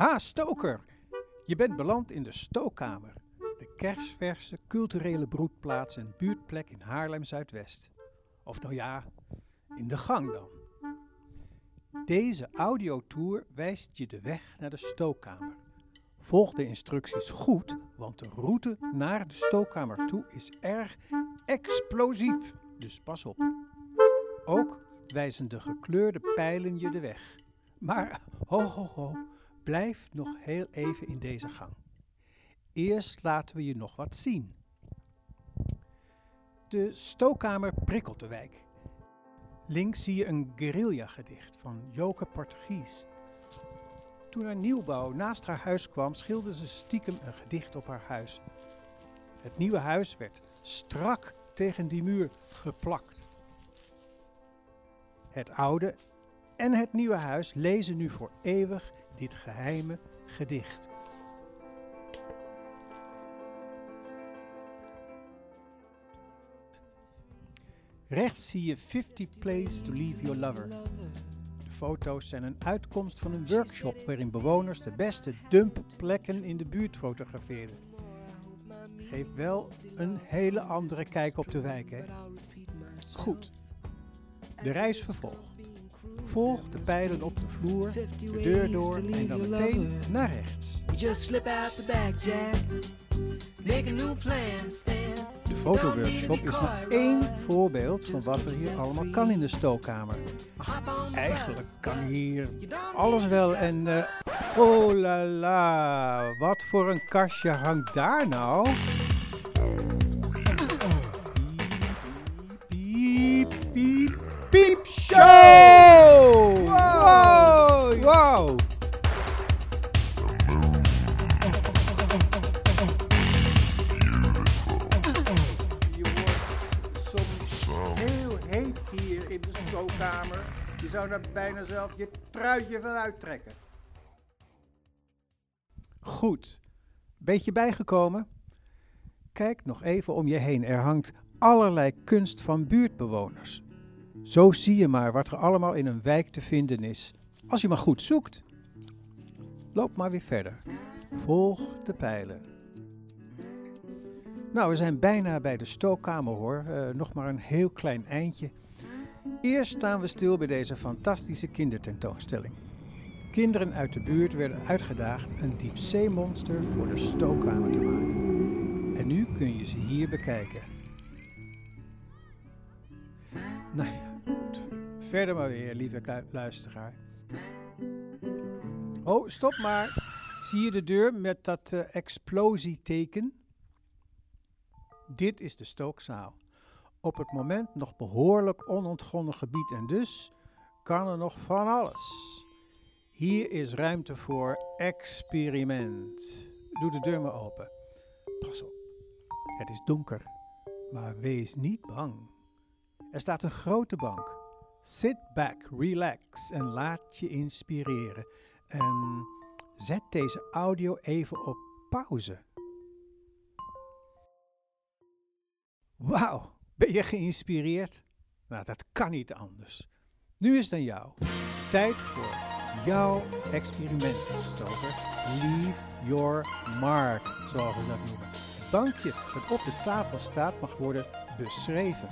Ah, stoker! Je bent beland in de stookkamer. De kersverse culturele broedplaats en buurtplek in Haarlem-Zuidwest. Of nou ja, in de gang dan. Deze audiotour wijst je de weg naar de stookkamer. Volg de instructies goed, want de route naar de stookkamer toe is erg explosief. Dus pas op. Ook wijzen de gekleurde pijlen je de weg. Maar ho ho ho, blijf nog heel even in deze gang. Eerst laten we je nog wat zien. De stookkamer prikkelt de wijk. Links zie je een guerrilla-gedicht van Joke Portugies. Toen haar nieuwbouw naast haar huis kwam, schilderde ze stiekem een gedicht op haar huis. Het nieuwe huis werd strak tegen die muur geplakt. Het oude en het nieuwe huis lezen nu voor eeuwig dit geheime gedicht. Rechts zie je 50 Places to Leave Your Lover. De foto's zijn een uitkomst van een workshop waarin bewoners de beste dumpplekken in de buurt fotografeerden. Geeft wel een hele andere kijk op de wijk, hè? Goed. De reis vervolgt. Volg de pijlen op de vloer, de deur door en dan meteen naar rechts. De fotoworkshop is maar één voorbeeld van wat er hier allemaal kan in de stookkamer. Eigenlijk kan hier alles wel en... eh, oh la la, wat voor een kastje hangt daar nou? Je zou daar bijna zelf je truitje van uittrekken. Goed. Beetje bijgekomen? Kijk nog even om je heen. Er hangt allerlei kunst van buurtbewoners. Zo zie je maar wat er allemaal in een wijk te vinden is. Als je maar goed zoekt. Loop maar weer verder. Volg de pijlen. Nou, we zijn bijna bij de stookkamer hoor. Eh, nog maar een heel klein eindje. Eerst staan we stil bij deze fantastische kindertentoonstelling. Kinderen uit de buurt werden uitgedaagd een diepzeemonster voor de stookkamer te maken. En nu kun je ze hier bekijken. Nou ja, goed. Verder maar weer, lieve luisteraar. Oh, stop maar. Zie je de deur met dat eh, explosieteken? Dit is de stookzaal. Op het moment nog behoorlijk onontgonnen gebied en dus kan er nog van alles. Hier is ruimte voor experiment. Doe de deur maar open. Pas op. Het is donker, maar wees niet bang. Er staat een grote bank. Sit back, relax en laat je inspireren. En zet deze audio even op pauze. Wauw, ben je geïnspireerd? Nou, dat kan niet anders. Nu is het aan jou. Tijd voor jouw experiment, stoker. Leave your mark, zoals we dat noemen. Het bankje dat op de tafel staat mag worden beschreven.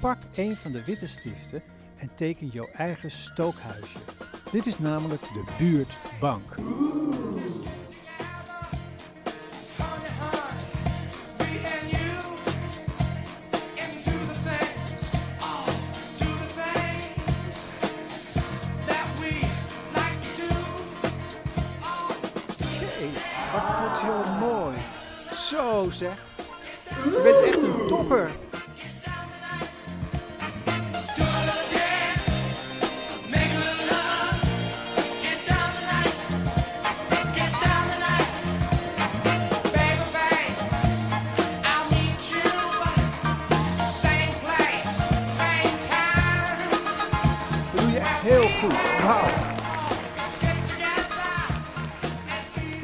Pak een van de witte stiften en teken jouw eigen stookhuisje. Dit is namelijk de buurtbank. Zo zeg. Je bent echt een topper.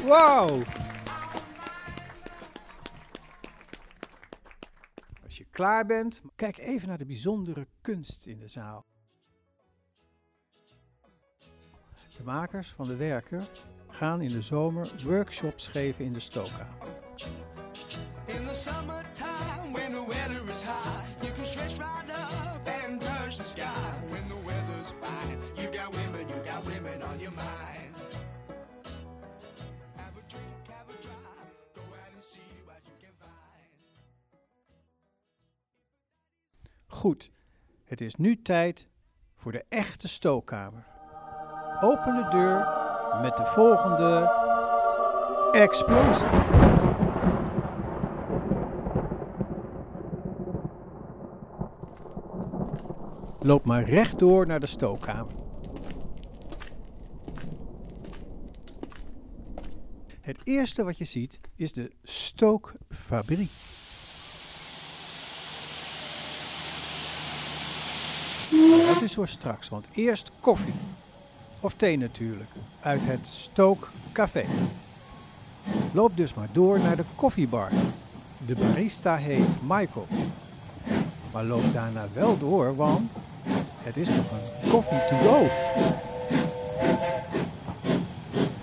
Wauw. Als je klaar bent, kijk even naar de bijzondere kunst in de zaal. De makers van de werken gaan in de zomer workshops geven in de stookkamer. Goed, het is nu tijd voor de echte stookkamer. Open de deur met de volgende explosie. Loop maar rechtdoor naar de stookkamer. Het eerste wat je ziet is de stookfabriek. Is voor straks, want eerst koffie. Of thee natuurlijk, uit het Stook Café. Loop dus maar door naar de koffiebar. De barista heet Michael. Maar loop daarna wel door, want het is nog een koffie to go.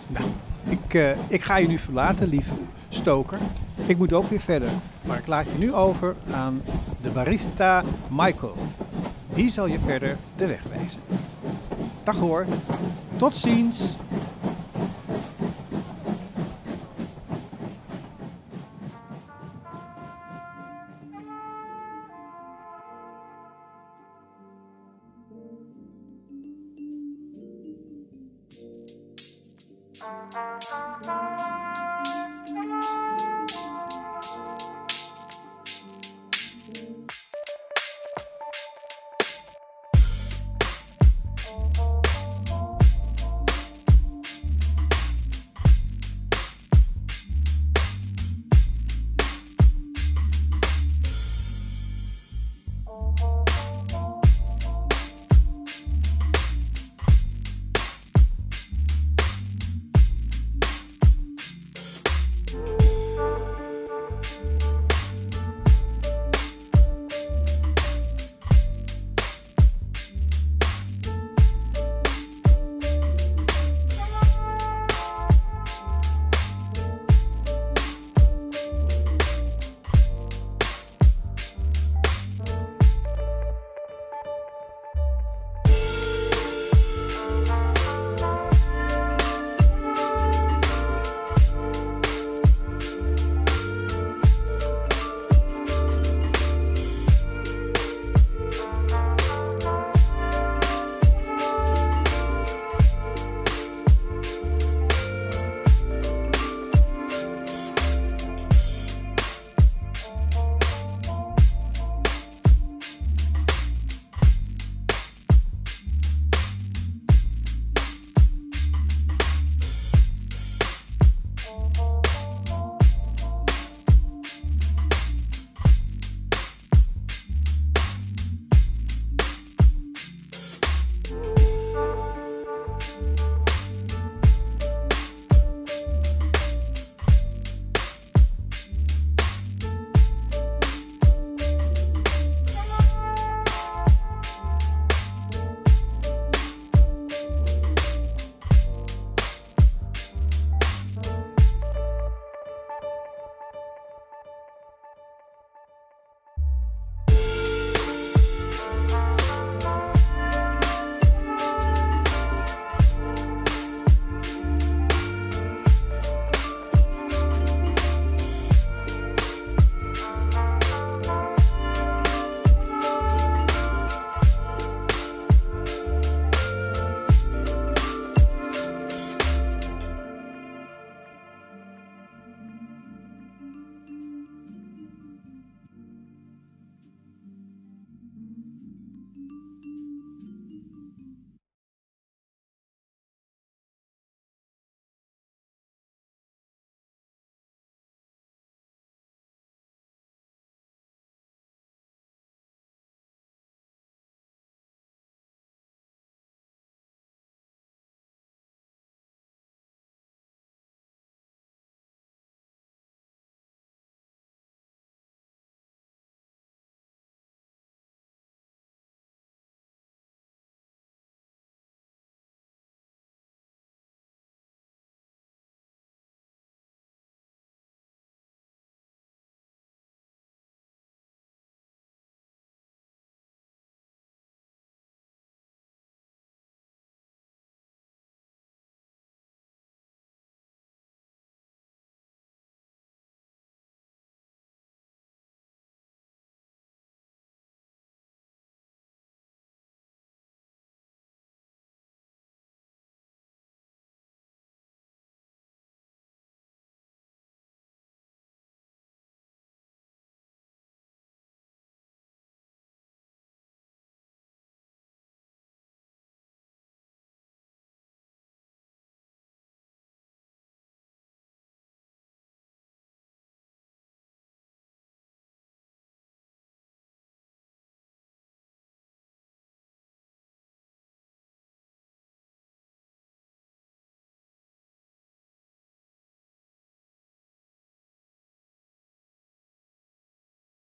Nou, ik, eh, ik ga je nu verlaten, lieve stoker. Ik moet ook weer verder. Maar ik laat je nu over aan de barista Michael. Die zal je verder de weg wijzen. Dag hoor. Tot ziens.